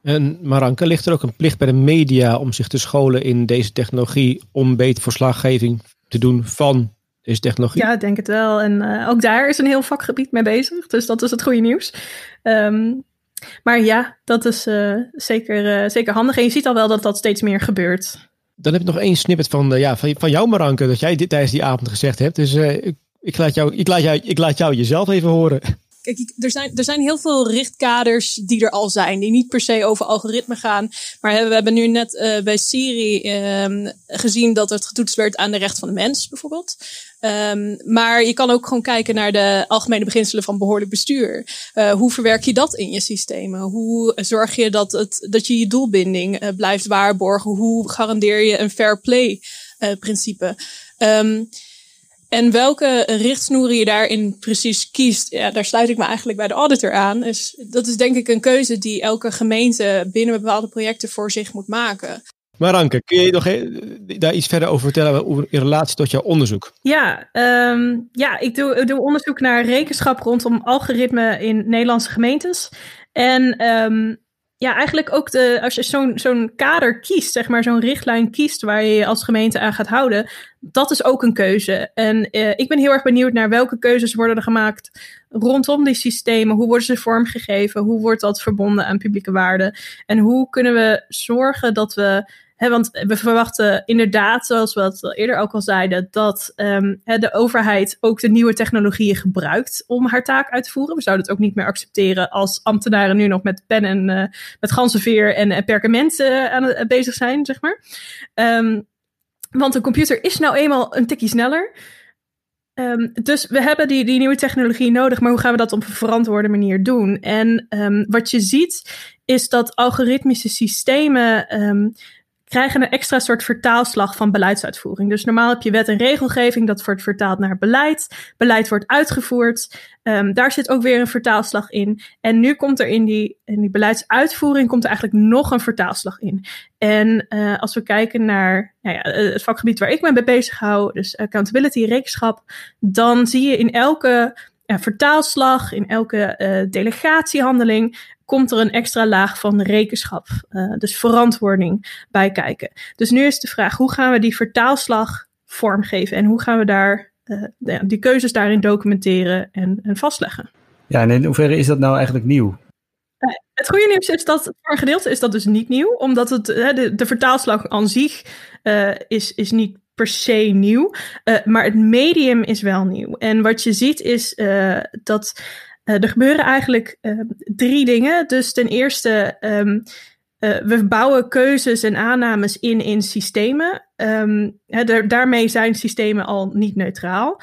Speaker 4: En Maranke, ligt er ook een plicht bij de media om zich te scholen in deze technologie om beter verslaggeving te doen van deze technologie?
Speaker 1: Ja, ik denk het wel. En uh, ook daar is een heel vakgebied mee bezig. Dus dat is het goede nieuws. Um, maar ja, dat is uh, zeker, uh, zeker handig. En je ziet al wel dat dat steeds meer gebeurt.
Speaker 4: Dan heb ik nog één snippet van, ja, van, van jou, Maranke, dat jij dit tijdens die avond gezegd hebt. Dus ik, ik, laat jou, ik, laat jou, ik laat jou jezelf even horen.
Speaker 11: Kijk, er zijn, er zijn heel veel richtkaders die er al zijn, die niet per se over algoritme gaan. Maar we hebben nu net uh, bij Siri um, gezien dat het getoetst werd aan de recht van de mens, bijvoorbeeld. Um, maar je kan ook gewoon kijken naar de algemene beginselen van behoorlijk bestuur. Uh, hoe verwerk je dat in je systemen? Hoe zorg je dat, het, dat je je doelbinding uh, blijft waarborgen? Hoe garandeer je een fair play principe? Um, en welke richtsnoeren je daarin precies kiest, ja, daar sluit ik me eigenlijk bij de auditor aan. Dus dat is denk ik een keuze die elke gemeente binnen bepaalde projecten voor zich moet maken.
Speaker 4: Maar Anke, kun je nog daar iets verder over vertellen in relatie tot jouw onderzoek?
Speaker 1: Ja, um, ja ik, doe, ik doe onderzoek naar rekenschap rondom algoritme in Nederlandse gemeentes. En um, ja, eigenlijk ook de, als je zo'n zo'n kader kiest, zeg maar, zo'n richtlijn kiest waar je je als gemeente aan gaat houden, dat is ook een keuze. En uh, ik ben heel erg benieuwd naar welke keuzes worden er gemaakt rondom die systemen. Hoe worden ze vormgegeven? Hoe wordt dat verbonden aan publieke waarden? En hoe kunnen we zorgen dat we want we verwachten inderdaad, zoals we het eerder ook al zeiden, dat um, de overheid ook de nieuwe technologieën gebruikt om haar taak uit te voeren. We zouden het ook niet meer accepteren als ambtenaren nu nog met pen en uh, met ganzenveer en, en perkament uh, aan het, bezig zijn, zeg maar. Um, want een computer is nou eenmaal een tikje sneller. Um, dus we hebben die, die nieuwe technologie nodig, maar hoe gaan we dat op een verantwoorde manier doen? En wat je ziet is dat algoritmische systemen krijgen een extra soort vertaalslag van beleidsuitvoering. Dus normaal heb je wet en regelgeving, dat wordt vertaald naar beleid. Beleid wordt uitgevoerd. Um, daar zit ook weer een vertaalslag in. En nu komt er in die, in die beleidsuitvoering komt er eigenlijk nog een vertaalslag in. En uh, als we kijken naar nou ja, het vakgebied waar ik me mee bezig hou, dus accountability, rekenschap, dan zie je in elke vertaalslag, in elke uh, delegatiehandeling komt er een extra laag van rekenschap, uh, dus verantwoording bij kijken. Dus nu is de vraag, hoe gaan we die vertaalslag vormgeven en hoe gaan we daar uh, die keuzes daarin documenteren en, en, vastleggen?
Speaker 5: Ja, en in hoeverre is dat nou eigenlijk nieuw?
Speaker 1: Het goede nieuws is dat voor een gedeelte is dat dus niet nieuw, omdat het, de, de vertaalslag aan zich is, is niet per se nieuw. Uh, maar het medium is wel nieuw. En wat je ziet is uh, dat uh, er gebeuren eigenlijk drie dingen. Dus ten eerste, um, we bouwen keuzes en aannames in in systemen. Hè, daarmee zijn systemen al niet neutraal.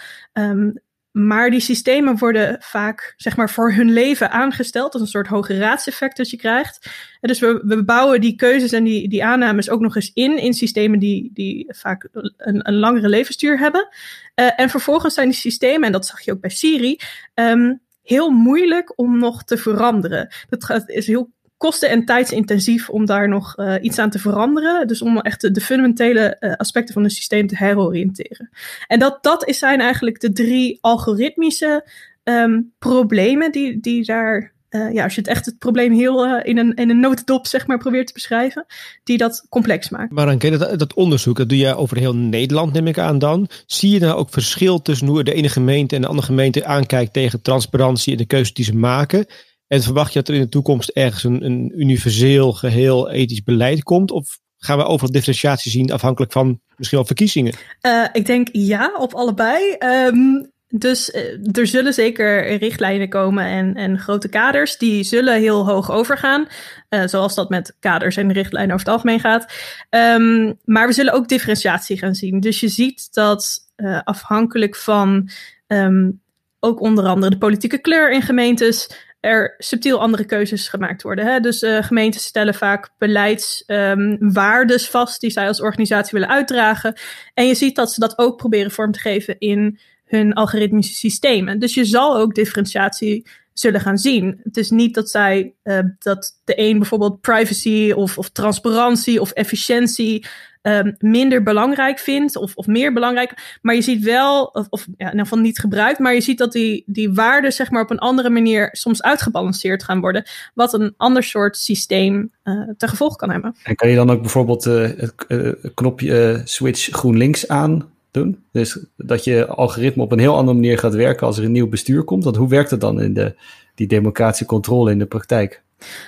Speaker 1: Maar die systemen worden vaak, zeg maar, voor hun leven aangesteld. als een soort hoge raadseffect dat je krijgt. En dus we, we bouwen die keuzes en die, die aannames ook nog eens in, in systemen die, die vaak een, een langere levensduur hebben. Uh, en vervolgens zijn die systemen, en dat zag je ook bij Siri, um, heel moeilijk om nog te veranderen. Dat is heel kosten- en tijdsintensief om daar nog uh, iets aan te veranderen. Dus om echt de, fundamentele uh, aspecten van het systeem te heroriënteren. En dat, dat zijn eigenlijk de drie algoritmische ehm, problemen die, die daar, eh, ja, als je het echt het probleem heel eh, in, een, in een notendop zeg maar probeert te beschrijven, die dat complex maken.
Speaker 4: Maar dan dat, dat onderzoek, dat doe je over heel Nederland, neem ik aan dan. Zie je nou ook verschil tussen hoe de ene gemeente en de andere gemeente aankijkt tegen transparantie en de keuzes die ze maken? En verwacht je dat er in de toekomst ergens een, een universeel, geheel ethisch beleid komt? Of gaan we overal differentiatie zien afhankelijk van misschien wel verkiezingen?
Speaker 1: Uh, ik denk ja, op allebei. Um, dus uh, er zullen zeker richtlijnen komen en, en grote kaders. Die zullen heel hoog overgaan. Uh, zoals dat met kaders en richtlijnen over het algemeen gaat. Um, maar we zullen ook differentiatie gaan zien. Dus je ziet dat afhankelijk van um, ook onder andere de politieke kleur in gemeentes er subtiel andere keuzes gemaakt worden. Hè? Dus uh, gemeenten stellen vaak beleidswaardes um, vast die zij als organisatie willen uitdragen. En je ziet dat ze dat ook proberen vorm te geven in hun algoritmische systemen. Dus je zal ook differentiatie zullen gaan zien. Het is niet dat zij uh, dat de een bijvoorbeeld privacy of, of transparantie of efficiëntie um, minder belangrijk vindt of, of meer belangrijk. Maar je ziet wel, of, of ja, ieder geval niet gebruikt, maar je ziet dat die, die waarden zeg maar op een andere manier soms uitgebalanceerd gaan worden. Wat een ander soort systeem uh, ten gevolg kan hebben.
Speaker 5: En kan je dan ook bijvoorbeeld uh, het uh, knopje switch GroenLinks aan doen? Dus dat je algoritme op een heel andere manier gaat werken als er een nieuw bestuur komt. Want hoe werkt het dan in de, die democratische controle in de praktijk?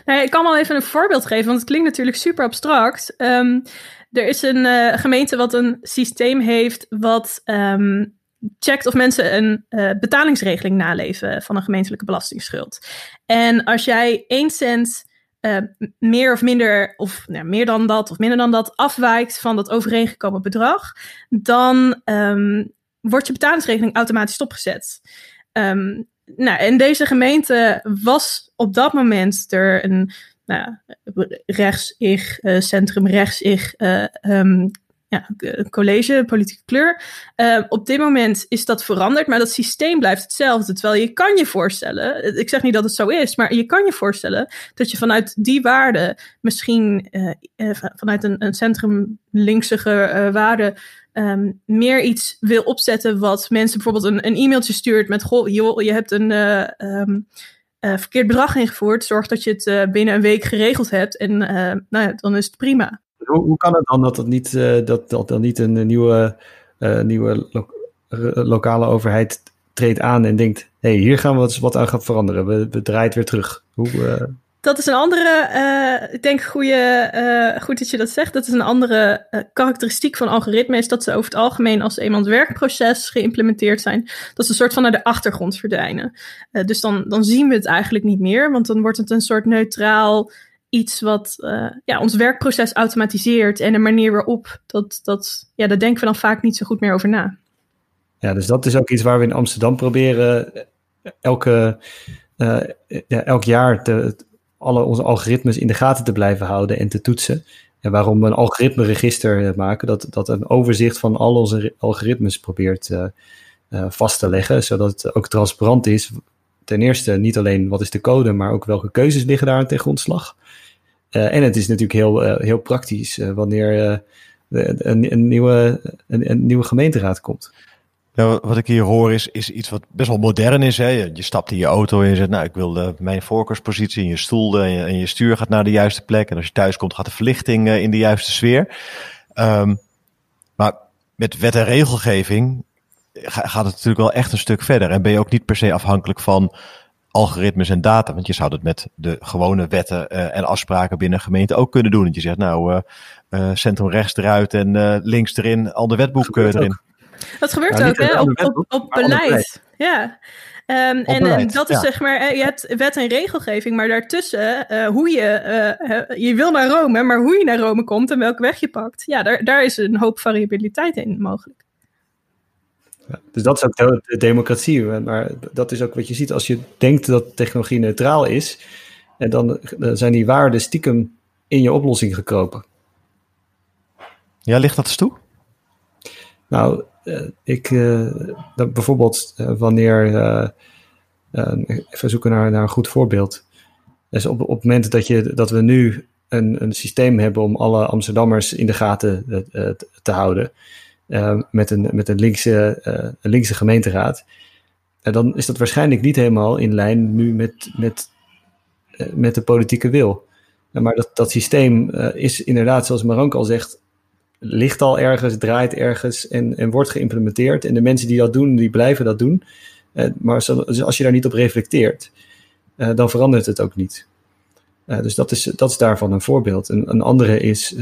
Speaker 1: Nou, ik kan wel even een voorbeeld geven, want het klinkt natuurlijk super abstract. Um, er is een uh, gemeente wat een systeem heeft wat um, checkt of mensen een uh, betalingsregeling naleven van een gemeentelijke belastingsschuld. En als jij 1 cent uh, meer of minder, of nou, meer dan dat of minder dan dat, afwijkt van dat overeengekomen bedrag, dan um, wordt je betalingsregeling automatisch stopgezet. Um, nou, in deze gemeente was op dat moment er een nou, rechts-ig, uh, centrum-rechts-ig uh, um, ja, college, politieke kleur. Uh, op dit moment is dat veranderd, maar dat systeem blijft hetzelfde. Terwijl je kan je voorstellen, ik zeg niet dat het zo is, maar je kan je voorstellen dat je vanuit die waarde misschien vanuit een, een centrum-linksige waarde um, meer iets wil opzetten wat mensen bijvoorbeeld een, een e-mailtje stuurt met, goh, joh, je hebt een... Um, uh, verkeerd bedrag ingevoerd. Zorg dat je het uh, binnen een week geregeld hebt. En uh, nou ja, dan is het prima.
Speaker 5: Hoe, hoe kan het dan dat, het niet, dat, dat dan niet een nieuwe, nieuwe lo lokale overheid treedt aan en denkt: hé, hier gaan we wat, wat aan gaan veranderen. We, we draaien het weer terug. Hoe,
Speaker 1: dat is een andere, uh, ik denk goede, uh, goed dat je dat zegt. Dat is een andere uh, karakteristiek van algoritmen, is dat ze over het algemeen als eenmaal het werkproces geïmplementeerd zijn, dat ze een soort van naar de achtergrond verdwijnen. dus dan, dan zien we het eigenlijk niet meer, want dan wordt het een soort neutraal iets wat ja, ons werkproces automatiseert en de manier waarop, dat, dat, ja, daar denken we dan vaak niet zo goed meer over na.
Speaker 5: Ja, dus dat is ook iets waar we in Amsterdam proberen elke, ja, elk jaar te, alle onze algoritmes in de gaten te blijven houden en te toetsen. En waarom we een algoritmeregister maken, dat, dat een overzicht van al onze algoritmes probeert uh, uh, vast te leggen, zodat het ook transparant is. Ten eerste niet alleen wat is de code, maar ook welke keuzes liggen daar ten grondslag. Uh, en het is natuurlijk heel, heel praktisch wanneer een, een, nieuwe, een nieuwe gemeenteraad komt.
Speaker 3: Wat ik hier hoor is, is iets wat best wel modern is. Hè? Je, je stapt in je auto en je zegt, nou, ik wil de, mijn voorkeurspositie in je stoel en je, en je, stuur gaat naar de juiste plek. En als je thuis komt, gaat de verlichting uh, in de juiste sfeer. Um, maar met wet en regelgeving gaat het natuurlijk wel echt een stuk verder. En ben je ook niet per se afhankelijk van algoritmes en data. Want je zou dat met de gewone wetten uh, en afspraken binnen een gemeente ook kunnen doen. Dat je zegt, nou, uh, centrum rechts eruit en links erin, al de wetboek erin. Ook.
Speaker 1: Dat gebeurt nou, ook, hè? Op, op, op beleid. Ja. Um, en, dat is ja. zeg maar, je hebt wet en regelgeving, maar daartussen, uh, hoe je, uh, je wil naar Rome, maar hoe je naar Rome komt en welke weg je pakt, ja, daar, daar is een hoop variabiliteit in mogelijk.
Speaker 5: Ja, dus dat is ook de democratie, maar dat is ook wat je ziet als je denkt dat technologie neutraal is, en dan, dan zijn die waarden stiekem in je oplossing gekropen.
Speaker 3: Ja, ligt dat eens toe?
Speaker 5: Nou, ik, uh, dat bijvoorbeeld uh, wanneer, even zoeken naar, naar een goed voorbeeld. Dus op, op het moment dat, je, dat we nu een, een systeem hebben om alle Amsterdammers in de gaten te houden, met, een, met een linkse, een linkse gemeenteraad, En dan is dat waarschijnlijk niet helemaal in lijn nu met, met, eh, met de politieke wil. Eh, Maar dat, dat systeem eh, is inderdaad, zoals Marank al zegt, ligt al ergens, draait ergens en, en wordt geïmplementeerd. En de mensen die dat doen, die blijven dat doen. Eh, maar zo- als je daar niet op reflecteert, eh, dan verandert het ook niet. Eh, dus dat is, dat is daarvan een voorbeeld. Een, een andere is,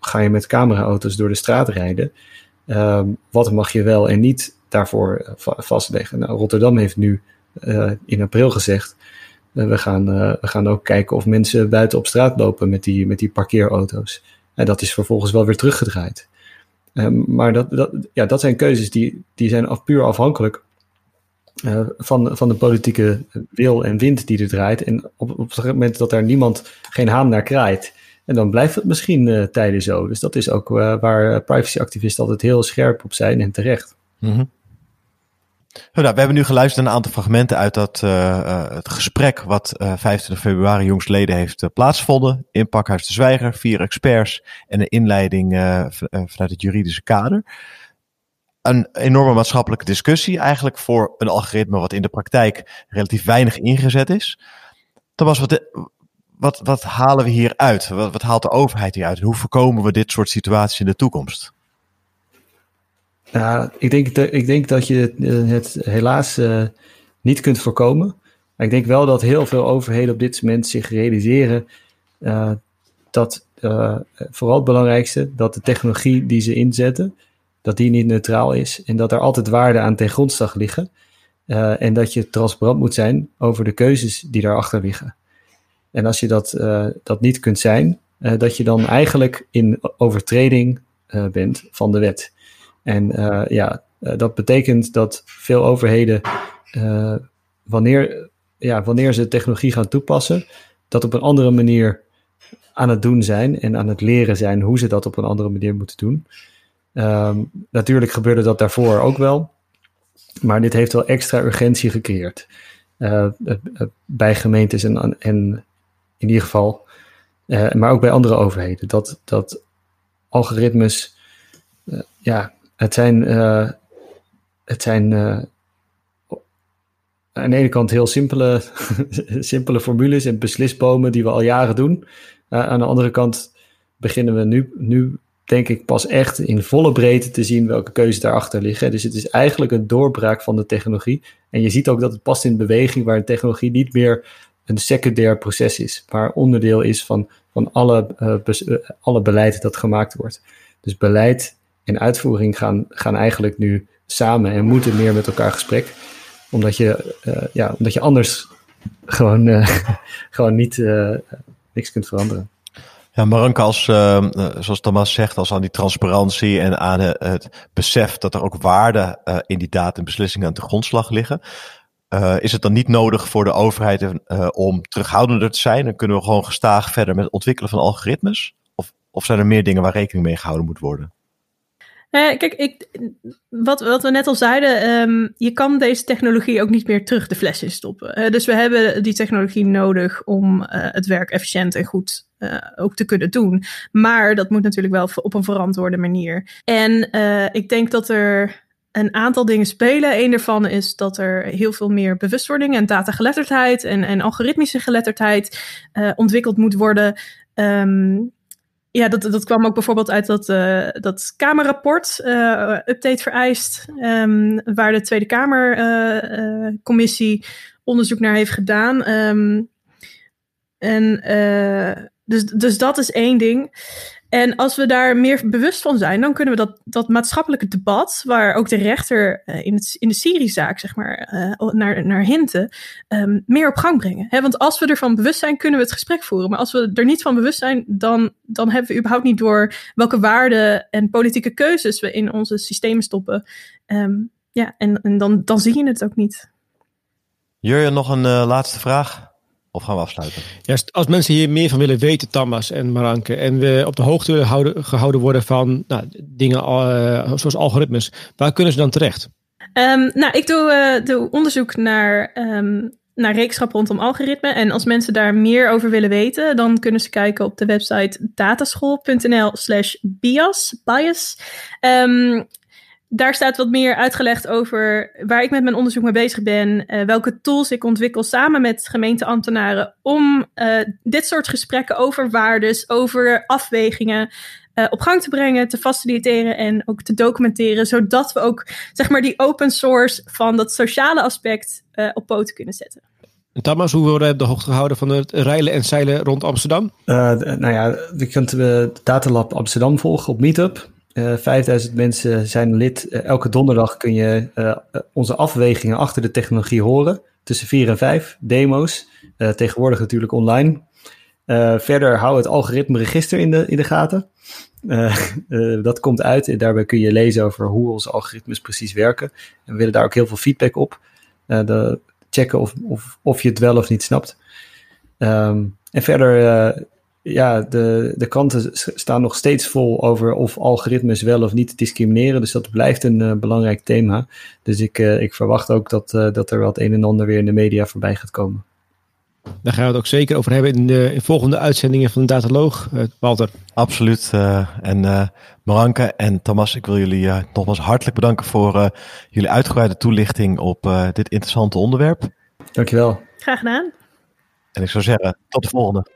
Speaker 5: ga je met cameraauto's door de straat rijden? Wat mag je wel en niet daarvoor va- vastleggen? Nou, Rotterdam heeft nu in april gezegd, we, gaan, we gaan ook kijken of mensen buiten op straat lopen met die, met die parkeerauto's. En dat is vervolgens wel weer teruggedraaid. Ehm, maar dat, dat, ja, dat zijn keuzes die, die zijn af, puur afhankelijk eh, van, van de politieke wil en wind die er draait. En op, op het moment dat er niemand geen haan naar kraait, en dan blijft het misschien eh, tijden zo. Dus dat is ook eh, waar privacyactivisten altijd heel scherp op zijn en terecht.
Speaker 3: Mhm. Nou, we hebben nu geluisterd naar een aantal fragmenten uit dat, eh, eh, het gesprek wat eh 25 februari jongstleden heeft eh, plaatsgevonden in Pakhuis de Zwijger, vier experts en een inleiding eh, eh, vanuit het juridische kader. Een enorme maatschappelijke discussie eigenlijk voor een algoritme wat in de praktijk relatief weinig ingezet is. Thomas, wat, wat, wat halen we hier uit? Wat, wat haalt de overheid hier uit? En hoe voorkomen we dit soort situaties in de toekomst?
Speaker 5: Ja, ik denk, dat- ik denk dat je het, eh, het helaas eh, niet kunt voorkomen. Maar ik denk wel dat heel veel overheden op dit moment zich realiseren eh, dat vooral het belangrijkste, dat de technologie die ze inzetten, dat die niet neutraal is en dat er altijd waarden aan ten grondslag liggen. En dat je transparant moet zijn over de keuzes die daarachter liggen. En als je dat, dat niet kunt zijn, dat je dan eigenlijk in overtreding bent van de wet. En eh, ja, eh, dat betekent dat veel overheden, eh, wanneer, ja, wanneer ze technologie gaan toepassen, dat op een andere manier aan het doen zijn en aan het leren zijn hoe ze dat op een andere manier moeten doen. Ehm, natuurlijk gebeurde dat daarvoor ook wel, maar dit heeft wel extra urgentie gecreëerd bij gemeentes en, en in ieder geval, maar ook bij andere overheden. Dat, dat algoritmes, ja, het zijn, eh, het zijn eh, aan de ene kant heel simpele, simpele formules en beslisbomen die we al jaren doen. Eh, aan de andere kant beginnen we nu, nu, denk ik, pas echt in volle breedte te zien welke keuzes daarachter liggen. Dus het is eigenlijk een doorbraak van de technologie. En je ziet ook dat het past in beweging waar een technologie niet meer een secundair proces is, maar onderdeel is van, van alle, alle beleid dat gemaakt wordt. Dus beleid en uitvoering gaan, gaan eigenlijk nu samen en moeten meer met elkaar gesprek. Omdat je, eh, ja, omdat je anders gewoon, eh, gewoon niet eh, niks kunt veranderen.
Speaker 3: Ja, Maranke, als, zoals Thomas zegt, als aan die transparantie en aan het besef dat er ook waarden eh, in die data en beslissingen aan de grondslag liggen. is het dan niet nodig voor de overheid om terughoudender te zijn? Dan kunnen we gewoon gestaag verder met het ontwikkelen van algoritmes? Of, of zijn er meer dingen waar rekening mee gehouden moet worden?
Speaker 1: Eh, kijk, ik, wat, wat we net al zeiden, ehm, je kan deze technologie ook niet meer terug de fles in stoppen. Eh, dus we hebben die technologie nodig om eh, het werk efficiënt en goed ook te kunnen doen. Maar dat moet natuurlijk wel op een verantwoorde manier. En ik denk dat er een aantal dingen spelen. Een daarvan is dat er heel veel meer bewustwording en datageletterdheid en, en algoritmische geletterdheid ontwikkeld moet worden. Ehm, ja, dat, dat kwam ook bijvoorbeeld uit dat, eh dat Kamerrapport, eh, update vereist, ehm, waar de Tweede Kamercommissie onderzoek naar heeft gedaan. Ehm, en eh, dus, dus dat is één ding. En als we daar meer bewust van zijn, dan kunnen we dat, dat maatschappelijke debat, waar ook de rechter eh, in, het, in de Syrizaak zeg maar, eh, naar, naar hinten, ehm, meer op gang brengen. Want als we ervan bewust zijn, kunnen we het gesprek voeren. Maar als we er niet van bewust zijn, dan, dan hebben we überhaupt niet door welke waarden en politieke keuzes we in onze systemen stoppen. Ehm, ja, en, en dan, dan zie je het ook niet.
Speaker 3: Jurjen, nog een eh, laatste vraag? Of gaan we afsluiten?
Speaker 4: Ja, als mensen hier meer van willen weten, Thomas en Maranke, en we op de hoogte willen houden, gehouden worden van nou, dingen eh, zoals algoritmes, waar kunnen ze dan terecht?
Speaker 1: Ehm, nou, ik doe, eh, doe onderzoek naar, ehm, naar reekschap rondom algoritme. En als mensen daar meer over willen weten, dan kunnen ze kijken op de website dataschool.nl slash bias. bias. Ehm, daar staat wat meer uitgelegd over waar ik met mijn onderzoek mee bezig ben, uh, welke tools ik ontwikkel samen met gemeenteambtenaren om uh, dit soort gesprekken over waardes, over afwegingen uh, op gang te brengen, te faciliteren en ook te documenteren, zodat we ook zeg maar die open source van dat sociale aspect op poten kunnen zetten.
Speaker 4: En Thomas, hoe worden de hoogte gehouden van het rijlen en zeilen rond Amsterdam?
Speaker 5: nou ja, je kunt de Datalab Amsterdam volgen op Meetup. Uh, eh, 5000 mensen zijn lid. Uh, elke donderdag kun je uh, onze afwegingen achter de technologie horen. Tussen 4 en 5 demo's. tegenwoordig natuurlijk online. verder hou het algoritme register in de, in de gaten. dat komt uit en daarbij kun je lezen over hoe onze algoritmes precies werken. En we willen daar ook heel veel feedback op. de, checken of, of, of je het wel of niet snapt. Um, en verder ja, de, de kranten staan nog steeds vol over of algoritmes wel of niet discrimineren. Dus dat blijft een uh, belangrijk thema. Dus ik, uh, ik verwacht ook dat, uh, dat er wat een en ander weer in de media voorbij gaat komen.
Speaker 4: Daar gaan we het ook zeker over hebben in de in volgende uitzendingen van de Dataloog, Walter.
Speaker 3: Absoluut. en Maranke en Thomas, ik wil jullie nogmaals hartelijk bedanken voor jullie uitgebreide toelichting op dit interessante onderwerp.
Speaker 5: Dankjewel.
Speaker 1: Graag gedaan.
Speaker 3: En ik zou zeggen, tot de volgende.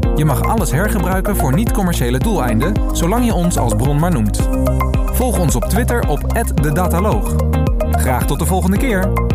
Speaker 2: Je mag alles hergebruiken voor niet-commerciële doeleinden, zolang je ons als bron maar noemt. Volg ons op Twitter op @dedataloog. Graag tot de volgende keer.